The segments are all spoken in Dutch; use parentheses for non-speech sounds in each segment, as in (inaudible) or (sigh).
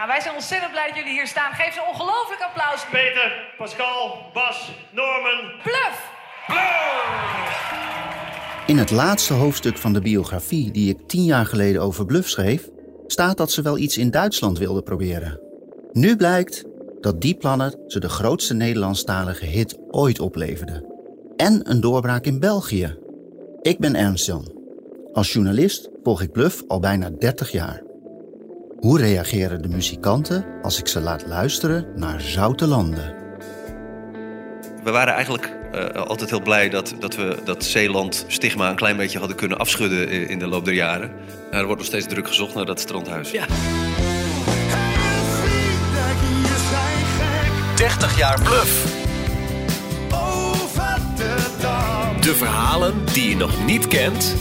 Nou, wij zijn ontzettend blij dat jullie hier staan. Geef ze een ongelooflijk applaus. Peter, Pascal, Bas, Norman. Bluff! In het laatste hoofdstuk van de biografie die ik tien jaar geleden over Bluff schreef, staat dat ze wel iets in Duitsland wilden proberen. Nu blijkt dat die plannen ze de grootste Nederlandstalige hit ooit opleverden. En een doorbraak in België. Ik ben Ernst Jan. Als journalist volg ik Bluff al bijna 30 jaar. Hoe reageren de muzikanten als ik ze laat luisteren naar Zoute Landen? We waren eigenlijk eh, altijd heel blij dat, dat we dat Zeeland stigma een klein beetje hadden kunnen afschudden in, in de loop der jaren. Nou, er wordt nog steeds druk gezocht naar dat strandhuis. Ja. 30 jaar Bluff. De verhalen die je nog niet kent.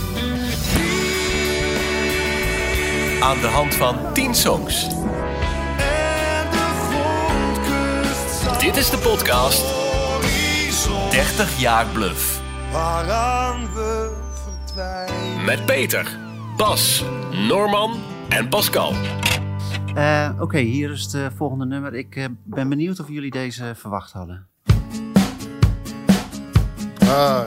Aan de hand van 10 songs. Dit is de podcast 30 jaar Bluff. Waaraan we verdwijnen. Met Peter, Bas, Norman en Pascal. Eh, Oké, hier is het eh, volgende nummer. Ik eh, ben benieuwd of jullie deze verwacht hadden. Ah,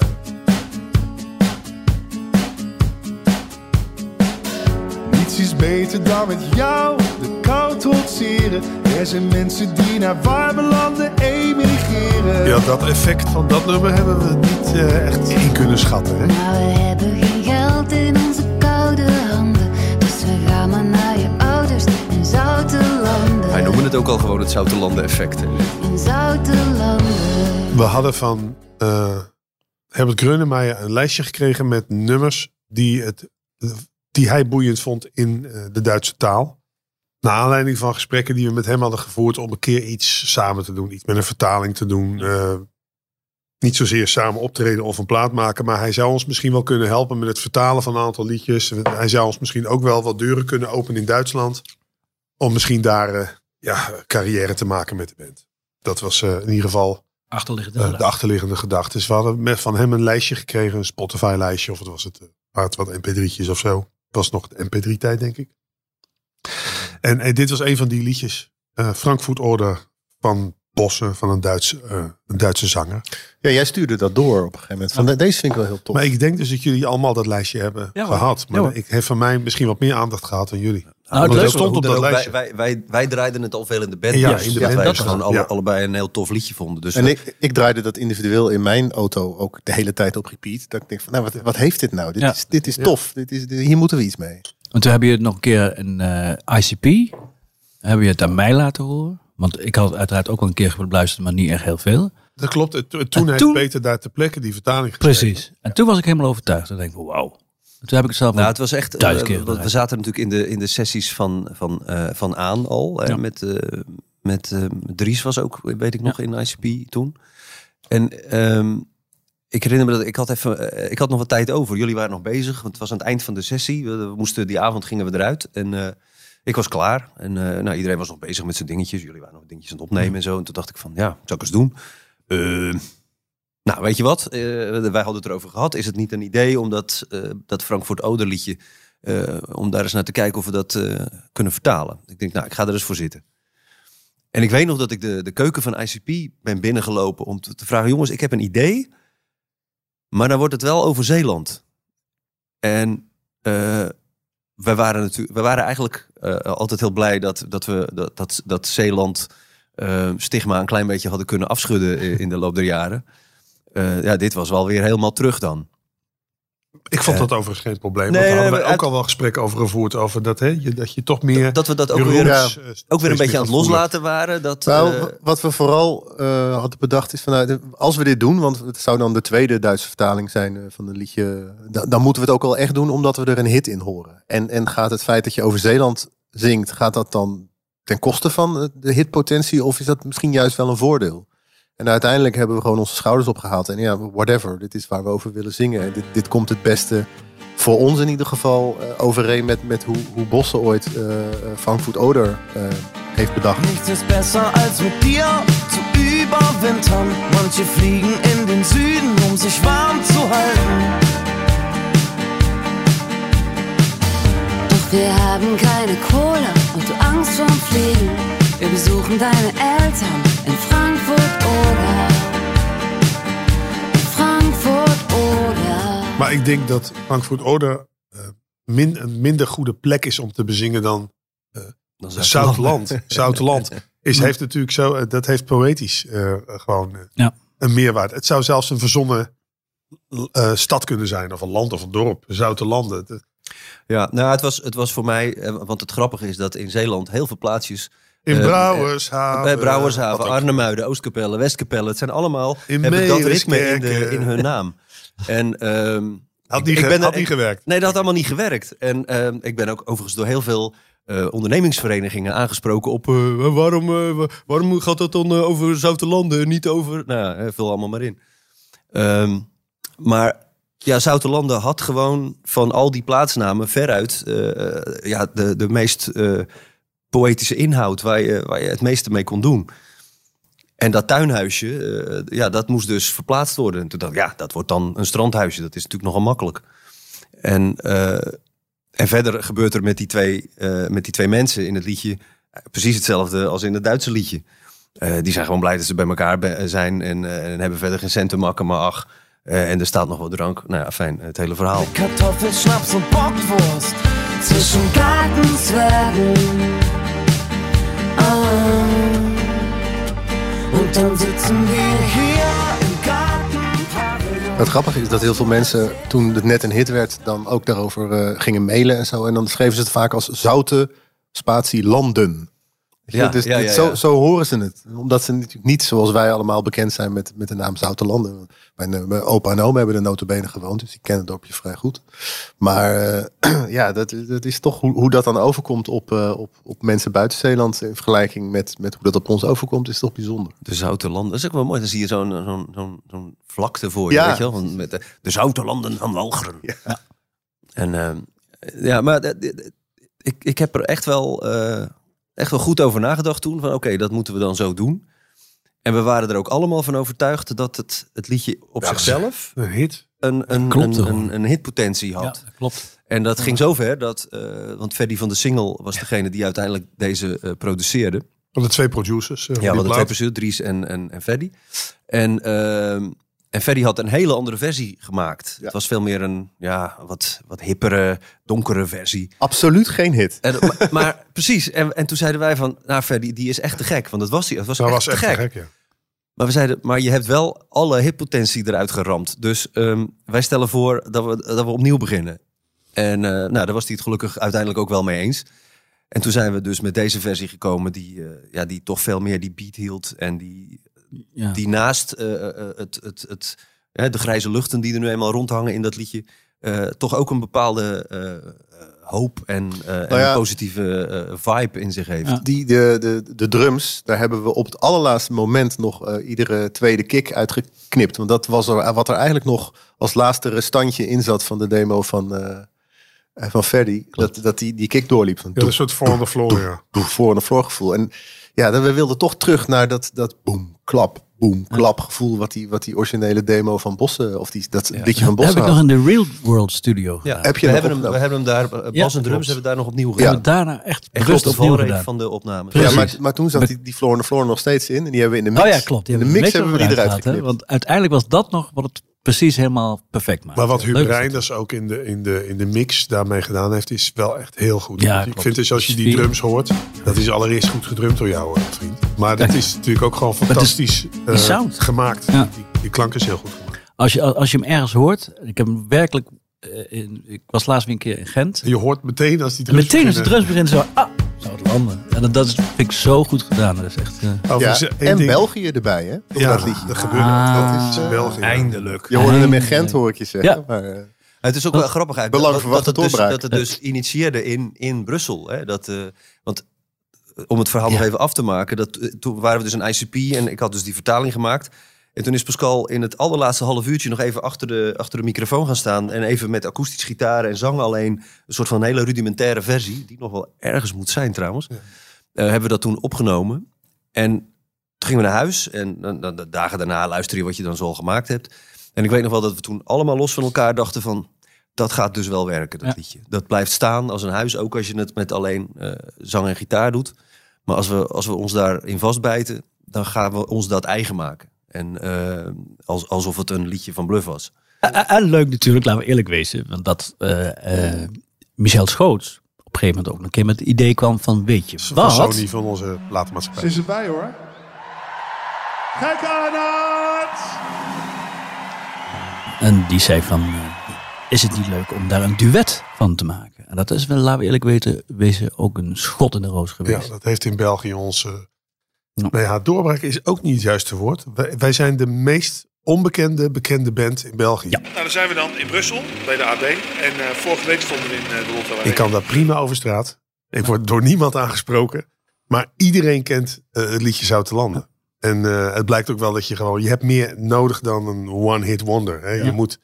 beter dan met jou de kou trotseren. Er zijn mensen die naar warme landen emigreren. Ja, dat effect van dat nummer hebben we niet eh, echt in kunnen schatten. Hè? Maar we hebben geen geld in onze koude handen. Dus we gaan maar naar je ouders in zoute landen. Wij noemen het ook al gewoon het Zoute Landen effect. hè. In zoute landen. We hadden van eh, Herbert Grönemeyer een lijstje gekregen met nummers die, het, die hij boeiend vond in eh, de Duitse taal. Naar aanleiding van gesprekken die we met hem hadden gevoerd om een keer iets samen te doen. Iets met een vertaling te doen. eh, niet zozeer samen optreden of een plaat maken. Maar hij zou ons misschien wel kunnen helpen met het vertalen van een aantal liedjes. Hij zou ons misschien ook wel wat deuren kunnen openen in Duitsland. Om misschien daar eh, ja, carrière te maken met de band. Dat was in ieder geval Achterliggende de achterliggende gedachte. Dus we hadden met, van hem een lijstje gekregen. Een Spotify lijstje. Of het was het, het wat mp3'tjes of zo. Het was nog de mp3 tijd denk ik. En, dit was een van die liedjes. eh Frankfurt Order van Bossen. Van een, Duits, eh, een Duitse zanger. Ja, jij stuurde dat door op een gegeven moment. Van, deze vind ik wel heel tof. Maar ik denk dus dat jullie allemaal dat lijstje hebben Ja, gehad. Maar Ja, ik heb van mij misschien wat meer aandacht gehad dan jullie. Nou, het stond op dat lijstje. wij, wij, wij, draaiden het al veel in de band. Ja, dus in de dat band, wij dat gewoon alle, ja. allebei een heel tof liedje vonden. Dus En dat- ik, ik draaide dat individueel in mijn auto ook de hele tijd op repeat. Dat ik denk van, nou, wat, wat heeft dit nou? Dit Ja. is, dit is tof. Dit is, dit- hier moeten we iets mee. Want toen heb je het nog een keer in eh, ICP. Heb je het aan mij laten horen. Want ik had uiteraard ook al een keer beluisterd, maar niet echt heel veel. Dat klopt. En to- Toen En heeft toen- Peter daar ter plekke die vertaling geschreven. Precies. En toen was ik helemaal overtuigd. Dan denk ik, wauw. En Toen heb ik het zelf Nou, het was echt. duizend eh, keer we zaten natuurlijk in de, in de sessies van, van, eh, van aan al. Ja. Met, eh, met Dries was ook, weet ik nog, in ICP toen. En ehm, ik herinner me dat ik had even, ik had nog wat tijd over. Jullie waren nog bezig, want het was aan het eind van de sessie. We, we moesten die avond gingen we eruit en ik was klaar. En nou, iedereen was nog bezig met zijn dingetjes. Jullie waren nog dingetjes aan het opnemen en zo. En toen dacht ik van, ja, zou ik eens doen. Nou, weet je wat? Eh, wij hadden het erover gehad. Is het niet een idee om dat, eh, dat Frankfurt Oder liedje... eh, om daar eens naar te kijken of we dat kunnen vertalen? Ik denk, nou, ik ga er eens voor zitten. En ik weet nog dat ik de, de keuken van ICP ben binnengelopen... om te, vragen, jongens, ik heb een idee... maar dan wordt het wel over Zeeland. En wij, waren natuurlijk, wij waren eigenlijk altijd heel blij... dat, dat, we, dat, dat, dat Zeeland stigma een klein beetje hadden kunnen afschudden... in de loop der jaren. Eh, ja, dit was wel weer helemaal terug dan. Ik vond Eh, dat overigens geen probleem. nee, want daar hadden we ook al wel gesprekken over gevoerd. Over dat, hè, je, dat je toch meer... Dat we dat ook weer, Ja. eh, ook weer een beetje aan het loslaten waren. Dat, Nou, eh, wat we vooral eh, hadden bedacht is van, nou, als we dit doen, want het zou dan de tweede Duitse vertaling zijn van een liedje, dan, dan moeten we het ook wel echt doen omdat we er een hit in horen. En, en gaat het feit dat je over Zeeland zingt, gaat dat dan ten koste van de hitpotentie of is dat misschien juist wel een voordeel? En uiteindelijk hebben we gewoon onze schouders opgehaald en ja, whatever, dit is waar we over willen zingen. En dit, dit komt het beste voor ons in ieder geval eh, overeen met, met hoe, hoe Bosse ooit eh eh, Frankfurt Oder eh, heeft bedacht. Nichts ist besser als mit dir zu überwintern. Manche fliegen in den Süden, um sich warm zu halten. Doch wir haben keine Kohle und du Angst vorm Fliegen. Schlafen deine Eltern in Frankfurt oder Frankfurt oder Maar ik denk dat Frankfurt Oder eh, min, een minder goede plek is om te bezingen dan eh Zoutland. Zoutland (laughs) is, heeft natuurlijk zo, eh, dat heeft poëtisch eh, gewoon Ja. een meerwaarde. Het zou zelfs een verzonnen eh, stad kunnen zijn, of een land of een dorp. Zoutelanden. Ja, nou, het was, het was voor mij, want het grappige is dat in Zeeland heel veel plaatsjes. In eh, Brouwershaven. Bij Brouwershaven, Arnhemuiden, Oostkapelle, Westkapelle. Het zijn allemaal, In hebben dat ritme in, de, in hun naam. En, ehm, Had niet, ge- had niet gewerkt. Nee, dat had allemaal niet gewerkt. En ehm, ik ben ook overigens door heel veel eh, ondernemingsverenigingen aangesproken op... eh, waarom, wa- waarom gaat dat dan over Zoutelanden en niet over... Nou ja, vul allemaal maar in. Ehm, maar ja, Zoutelanden had gewoon van al die plaatsnamen veruit... ja, de, de meest poëtische inhoud waar je, waar je het meeste mee kon doen. En dat tuinhuisje, eh, ja, dat moest dus verplaatst worden. En toen dacht ik, ja, dat wordt dan een strandhuisje. Dat is natuurlijk nogal makkelijk. En, eh, en verder gebeurt er met die, twee, eh, met die twee mensen in het liedje precies hetzelfde als in het Duitse liedje. Die zijn gewoon blij dat ze bij elkaar zijn en, en hebben verder geen cent te makken, maar ach. en er staat nog wat drank. Nou ja, fijn, het hele verhaal. Kartoffelschnaps und Bockwurst zwischen Gartenzwergen. Het grappige is dat heel veel mensen, toen het net een hit werd, dan ook daarover eh, gingen mailen en zo. En dan schreven ze het vaak als zoute spatie landen. Ja, dus ja, dit- ja, zo, zo horen ze het. Omdat ze natuurlijk niet zoals wij allemaal bekend zijn met, met de naam Zoute Landen. Mijn, eh, mijn opa en oma hebben er notabene gewoond, dus die kennen het dorpje vrij goed. Maar eh, (clears throat) ja, dat, dat is toch hoe, hoe dat dan overkomt op, eh, op, op mensen buiten Zeeland in vergelijking met, met hoe dat op ons overkomt, is toch bijzonder. De Zoute Landen. Dat is ook wel mooi. Dan zie je zo'n zo'n zo'n zo'n vlakte voor je, Ja. weet je wel? Van, met de, de Zoute Landen van Walcheren. En ja, maar ik, ik heb er echt wel, echt wel goed over nagedacht toen. Van oké, dat moeten we dan zo doen. En we waren er ook allemaal van overtuigd dat het, het liedje op Ja, zichzelf Een hit. een, een, klopt een, een, een hitpotentie had. Ja, dat klopt. En dat ging zover dat, eh, want Freddy van de Single was degene die uiteindelijk deze eh, produceerde. Van de twee producers. eh, van Ja, we hadden twee producers, Dries en, en, en Freddy. En, ehm en Freddy had een hele andere versie gemaakt. Het was veel meer een ja, wat, wat hippere, donkere versie. Absoluut geen hit. En, maar, maar (laughs) precies, en, en toen zeiden wij van, nou Freddy, die is echt te gek. Want dat was hij, het was Dat echt, was echt te te gek. ja. Maar we zeiden, maar je hebt wel alle hitpotentie eruit geramd. Dus ehm, wij stellen voor dat we, dat we opnieuw beginnen. En eh, nou, daar was hij het gelukkig uiteindelijk ook wel mee eens. En toen zijn we dus met deze versie gekomen die, eh, ja, die toch veel meer die beat hield. En die, Ja. die naast eh, eh, het, het, het, hè, de grijze luchten die er nu eenmaal rondhangen in dat liedje... eh, toch ook een bepaalde eh, eh, hoop en, eh, Nou ja. een positieve eh, vibe in zich heeft. Die, de, de, de drums, daar hebben we op het allerlaatste moment nog eh, iedere tweede kick uitgeknipt. Want dat was er, wat er eigenlijk nog als laatste restantje in zat van de demo van, eh eh, van Ferdy. Dat, dat die, die kick doorliep. Van Ja, een soort voor the floor, ja. doe voor en de floor gevoel. En ja, dan, we wilden toch terug naar dat, dat boom, klap, boom, klap gevoel. Wat die, wat die originele demo van Bossen, of die, dat liedje van Dat Bossen heb ik nog in de Real World Studio Ja. Heb je we, hebben hem, we hebben hem daar, eh, Ja, bas en drums hebben we daar nog opnieuw We gedaan. hebben daarna echt bewust de opnieuw gedaan. van de opname. Ja, Precies. maar, maar toen zat die, die floor de floor nog steeds in. En die hebben we in de mix. Oh ja, klopt. Die in de mix hebben we die eruit gehaald, hè? geknipt. Want uiteindelijk was dat nog wat het precies helemaal perfect maakt. Maar wat Huub. Reinders ook in de, in, de, in de mix daarmee gedaan heeft, is wel echt heel goed. Ja, ik vind dus als je die drums hoort, dat is allereerst goed gedrumd door jou, vriend. Maar dat is natuurlijk ook gewoon (laughs) fantastisch eh, sound. gemaakt. Ja. Die, die klank is heel goed gemaakt. Als je, als je hem ergens hoort, ik heb hem werkelijk, eh, in, ik was laatst weer een keer in Gent. En je hoort meteen als die drums meteen als de drums beginnen, zo, ah, zou het landen. En dat, dat is, vind ik zo goed gedaan. Dat is echt, eh, Ja, en ding- België erbij, hè? Op Ja, dat liedje. dat gebeurde. Ah. Dat is België. Eindelijk. Je hoorde hem in. Gent, hoor ik je zeggen. Ja. Maar, Het is ook wel grappig eigenlijk. Belang dat, dat, het dus, dat het dus initieerde in, in Brussel. Hè? Dat, eh, want om het verhaal nog even af te maken. Dat, eh, toen waren we dus een ICP en ik had dus die vertaling gemaakt. En toen is Pascal in het allerlaatste half uurtje nog even achter de, achter de microfoon gaan staan. En even met akoestisch gitaar en zang alleen. Een soort van hele rudimentaire versie. Die nog wel ergens moet zijn trouwens. Eh, hebben we dat toen opgenomen. En toen gingen we naar huis. En dan, dan, de dagen daarna luister je wat je dan zo al gemaakt hebt. En ik weet nog wel dat we toen allemaal los van elkaar dachten van... Dat gaat dus wel werken, dat Ja. liedje. Dat blijft staan als een huis, ook als je het met alleen eh, zang en gitaar doet. Maar als we, als we ons daarin vastbijten, dan gaan we ons dat eigen maken. En eh, als, alsof het een liedje van Bluff was. En, Eh, leuk natuurlijk, laten we eerlijk wezen. Want dat Michel Schoots op een gegeven moment ook een keer met het idee kwam van... Weet je Van wat? Sony van onze platenmaatschappij. Ze is erbij hoor. Kijk aan het! En die zei van, is het niet leuk om daar een duet van te maken? En dat is wel, laten we eerlijk weten, wezen ook een schot in de roos Ja, geweest. dat heeft in België ons... eh Ja. Nou ja, doorbraak is ook niet het juiste woord. Wij, wij zijn de meest onbekende bekende band in België. Ja. Nou, dan zijn we dan in Brussel bij de AD. En eh, vorige week stonden we in eh, de Rotterdam. Ik kan daar prima over straat. Ik word door niemand aangesproken. Maar iedereen kent eh, het liedje Zoute Landen. En eh, het blijkt ook wel dat je gewoon... Je hebt meer nodig dan een one-hit wonder. Hè? Ja. Je moet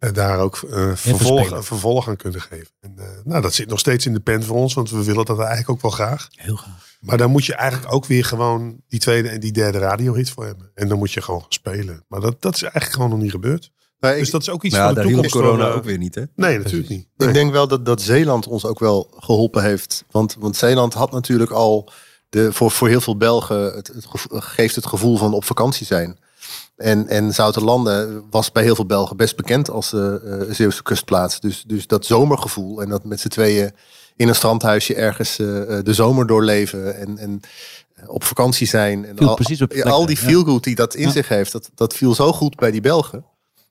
daar ook eh, vervolg, vervolg aan kunnen geven. En, eh, nou, dat zit nog steeds in de pen voor ons. Want we willen dat eigenlijk ook wel graag. Heel graag. Maar daar moet je eigenlijk ook weer gewoon die tweede en die derde radiohit voor hebben. En dan moet je gewoon gaan spelen. Maar dat, dat is eigenlijk gewoon nog niet gebeurd. Maar ik, Dus dat is ook iets ja, van de daar hielp toekomst. corona eh, ook weer niet, hè? Nee, natuurlijk niet. ik denk wel dat, dat Zeeland ons ook wel geholpen heeft. Want, want Zeeland had natuurlijk al de, voor, voor heel veel Belgen het, geeft het gevoel van op vakantie zijn. En, en Zoutelanden was bij heel veel Belgen best bekend als eh, Zeeuwse kustplaats. Dus, dus dat zomergevoel en dat met z'n tweeën in een strandhuisje ergens eh, de zomer doorleven en, en op vakantie zijn. En al, precies op ja, plek, al die feelgood die dat in Ja. zich heeft, dat, dat viel zo goed bij die Belgen.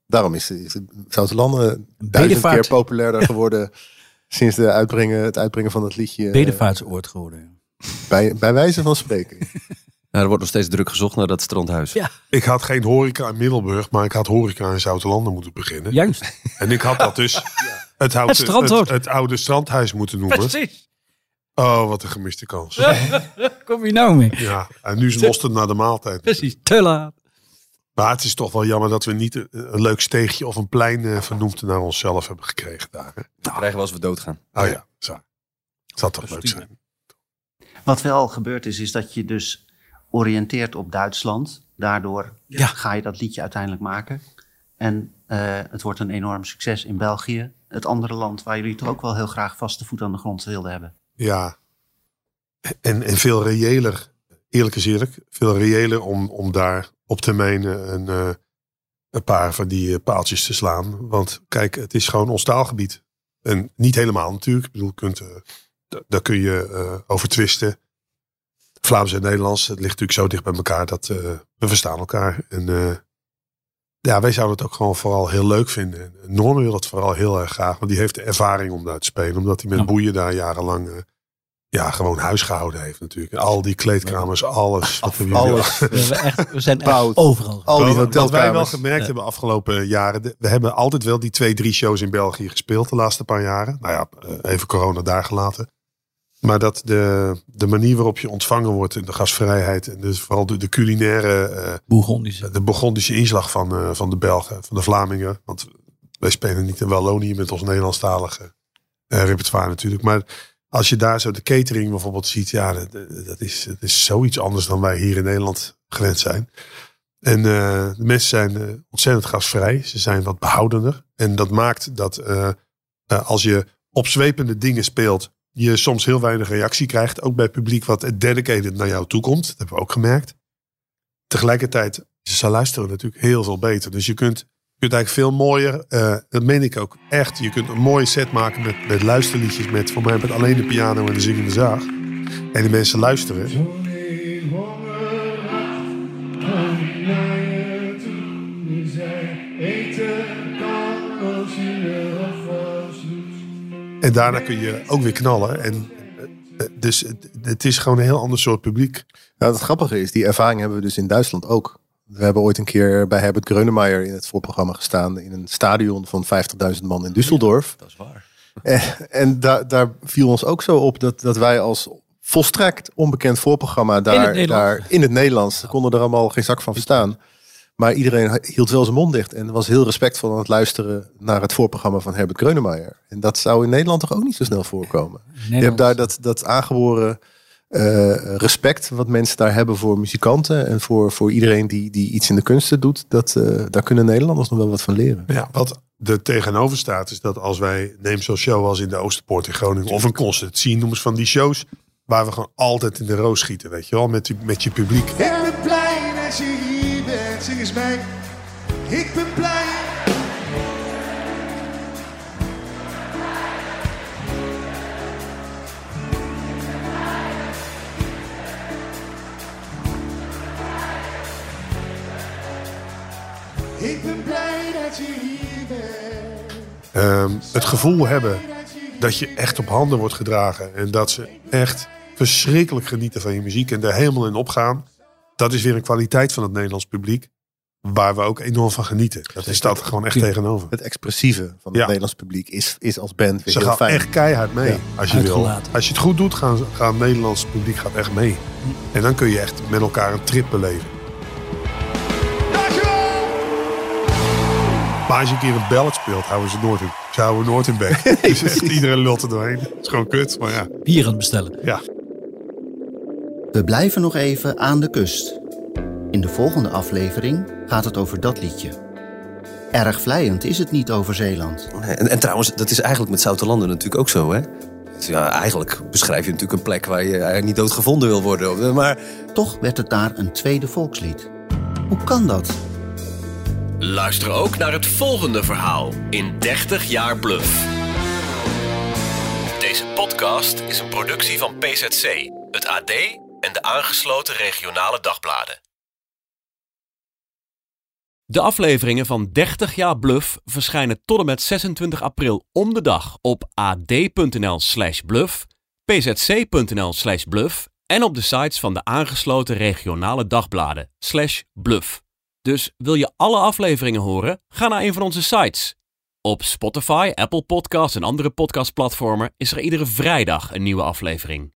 Daarom is, is Zoutelanden duizend keer populairder geworden (laughs) sinds de uitbrengen, het uitbrengen van het liedje. Bedevaartsoord geworden. bij, bij wijze van spreken. (laughs) Nou, er wordt nog steeds druk gezocht naar dat strandhuis. Ja. Ik had geen horeca in Middelburg, maar ik had horeca in Zoutelanden moeten beginnen. Juist. En ik had dat dus (laughs) het, Het het, het oude strandhuis moeten noemen. Precies. Oh, wat een gemiste kans. Kom je nou mee? Ja, en nu is mosterd naar de maaltijd. Precies, te laat. Maar het is toch wel jammer dat we niet een, een leuk steegje of een plein eh, vernoemd naar onszelf hebben gekregen daar. hè. Dat krijgen we als we doodgaan. Oh ja, zo. Het zou toch leuk zijn. Wat wel gebeurd is, is dat je dus oriënteert op Duitsland. Daardoor Ja. ga je dat liedje uiteindelijk maken. En eh, het wordt een enorm succes in België. Het andere land waar jullie toch ook wel heel graag vaste voet aan de grond wilden hebben. Ja. En, en veel reëler, eerlijk is eerlijk, veel reëler om, om daar op termijn een, eh, een paar van die eh, paaltjes te slaan. Want kijk, het is gewoon ons taalgebied. En niet helemaal natuurlijk. Ik bedoel, kunt, daar kun je over twisten. Vlaams en Nederlands, het ligt natuurlijk zo dicht bij elkaar dat eh, we verstaan elkaar. En eh, ja, wij zouden het ook gewoon vooral heel leuk vinden. En Norman wil het vooral heel erg graag, want die heeft de ervaring om daar te spelen. Omdat hij met Ja. boeien daar jarenlang eh, ja, gewoon huis gehouden heeft natuurlijk. En al die kleedkamers, alles. Wat Alles. We, hebben echt, we zijn echt overal. Al die Wat- wij wel gemerkt Ja. hebben afgelopen jaren. de- We hebben altijd wel die twee, drie shows in België gespeeld de laatste paar jaren. Nou ja, eh, even corona daar gelaten. Maar dat de, de manier waarop je ontvangen wordt in de gastvrijheid. En dus vooral de, de culinaire, Bourgondische. de Burgondische inslag van, eh, van de Belgen, van de Vlamingen. Want wij spelen niet in Wallonië met ons Nederlandstalige eh, repertoire natuurlijk. Maar als je daar zo de catering bijvoorbeeld ziet. Ja, dat, dat, is, dat is zoiets anders dan wij hier in Nederland gewend zijn. En de mensen zijn ontzettend gastvrij. Ze zijn wat behoudender. En dat maakt dat als je opzwepende dingen speelt, je soms heel weinig reactie krijgt. Ook bij publiek wat dedicated naar jou toe komt. Dat hebben we ook gemerkt. Tegelijkertijd, ze luisteren natuurlijk heel veel beter. Dus je kunt, je kunt eigenlijk veel mooier, eh, dat meen ik ook echt. Je kunt een mooie set maken met, met luisterliedjes. Met voor mij met alleen de piano en de zingende zaag. En de mensen luisteren. En daarna kun je ook weer knallen. En, eh, eh, dus het, is gewoon een heel ander soort publiek. Nou, het grappige is, die ervaring hebben we dus in Duitsland ook. We hebben ooit een keer bij Herbert Grönemeyer in het voorprogramma gestaan. In een stadion van 50.000 man in Düsseldorf. Dat is waar. En, en daar, daar viel ons ook zo op dat, dat wij als volstrekt onbekend voorprogramma daar In het, Nederlands. daar, in het Nederlands konden er allemaal geen zak van verstaan. Maar iedereen hield wel zijn mond dicht en was heel respectvol aan het luisteren naar het voorprogramma van Herbert Grönemeyer. En dat zou in Nederland toch ook niet zo snel voorkomen. Je hebt daar dat, dat aangeboren eh, respect wat mensen daar hebben voor muzikanten en voor, voor iedereen die, die iets in de kunsten doet. Dat, eh, daar kunnen Nederlanders nog wel wat van leren. Ja, wat er tegenover staat is dat als wij, neem zo'n show als in de Oosterpoort in Groningen of een concert zien, noem eens van die shows waar we gewoon altijd in de roos schieten, weet je wel, met, die, met je publiek. Ik ben blij dat je bent, zing eens mee. Ik ben blij. Ik ben blij dat je hier bent. Ehm, het gevoel hebben dat je echt op handen wordt gedragen. En dat ze echt verschrikkelijk genieten van je muziek en er helemaal in opgaan. Dat is weer een kwaliteit van het Nederlands publiek. Waar we ook enorm van genieten. Dat is staat er gewoon echt tegenover. Het expressieve van het Ja. Nederlands publiek is, is als band weer Ze heel gaan fijn. echt keihard mee. Ja. Als je wil. Als je het goed doet, gaan, gaan het Nederlands publiek gaat echt mee. En dan kun je echt met elkaar een trip beleven. Maar als je een keer een ballad speelt, houden ze nooit in, ze houden nooit in bek. (laughs) dus echt, iedereen lult er doorheen. Het is gewoon kut, maar ja. Bier aan het bestellen. ja. We blijven nog even aan de kust. In de volgende aflevering gaat het over dat liedje. Erg vlijend is het niet over Zeeland. En, en trouwens, dat is eigenlijk met Zoutelanden natuurlijk ook zo, hè? Dus ja, eigenlijk beschrijf je natuurlijk een plek waar je eigenlijk niet doodgevonden wil worden. Maar Toch werd het daar een tweede volkslied. Hoe kan dat? Luister ook naar het volgende verhaal in 30 jaar Bluff. Deze podcast is een productie van PZC, het AD en de aangesloten regionale dagbladen. De afleveringen van 30 jaar Bluff verschijnen tot en met 26 april om de dag op ad.nl slash bluff, pzc.nl slash bluff en op de sites van de aangesloten regionale dagbladen slash bluff. Dus wil je alle afleveringen horen? Ga naar een van onze sites. Op Spotify, Apple Podcasts en andere podcastplatformen is er iedere vrijdag een nieuwe aflevering.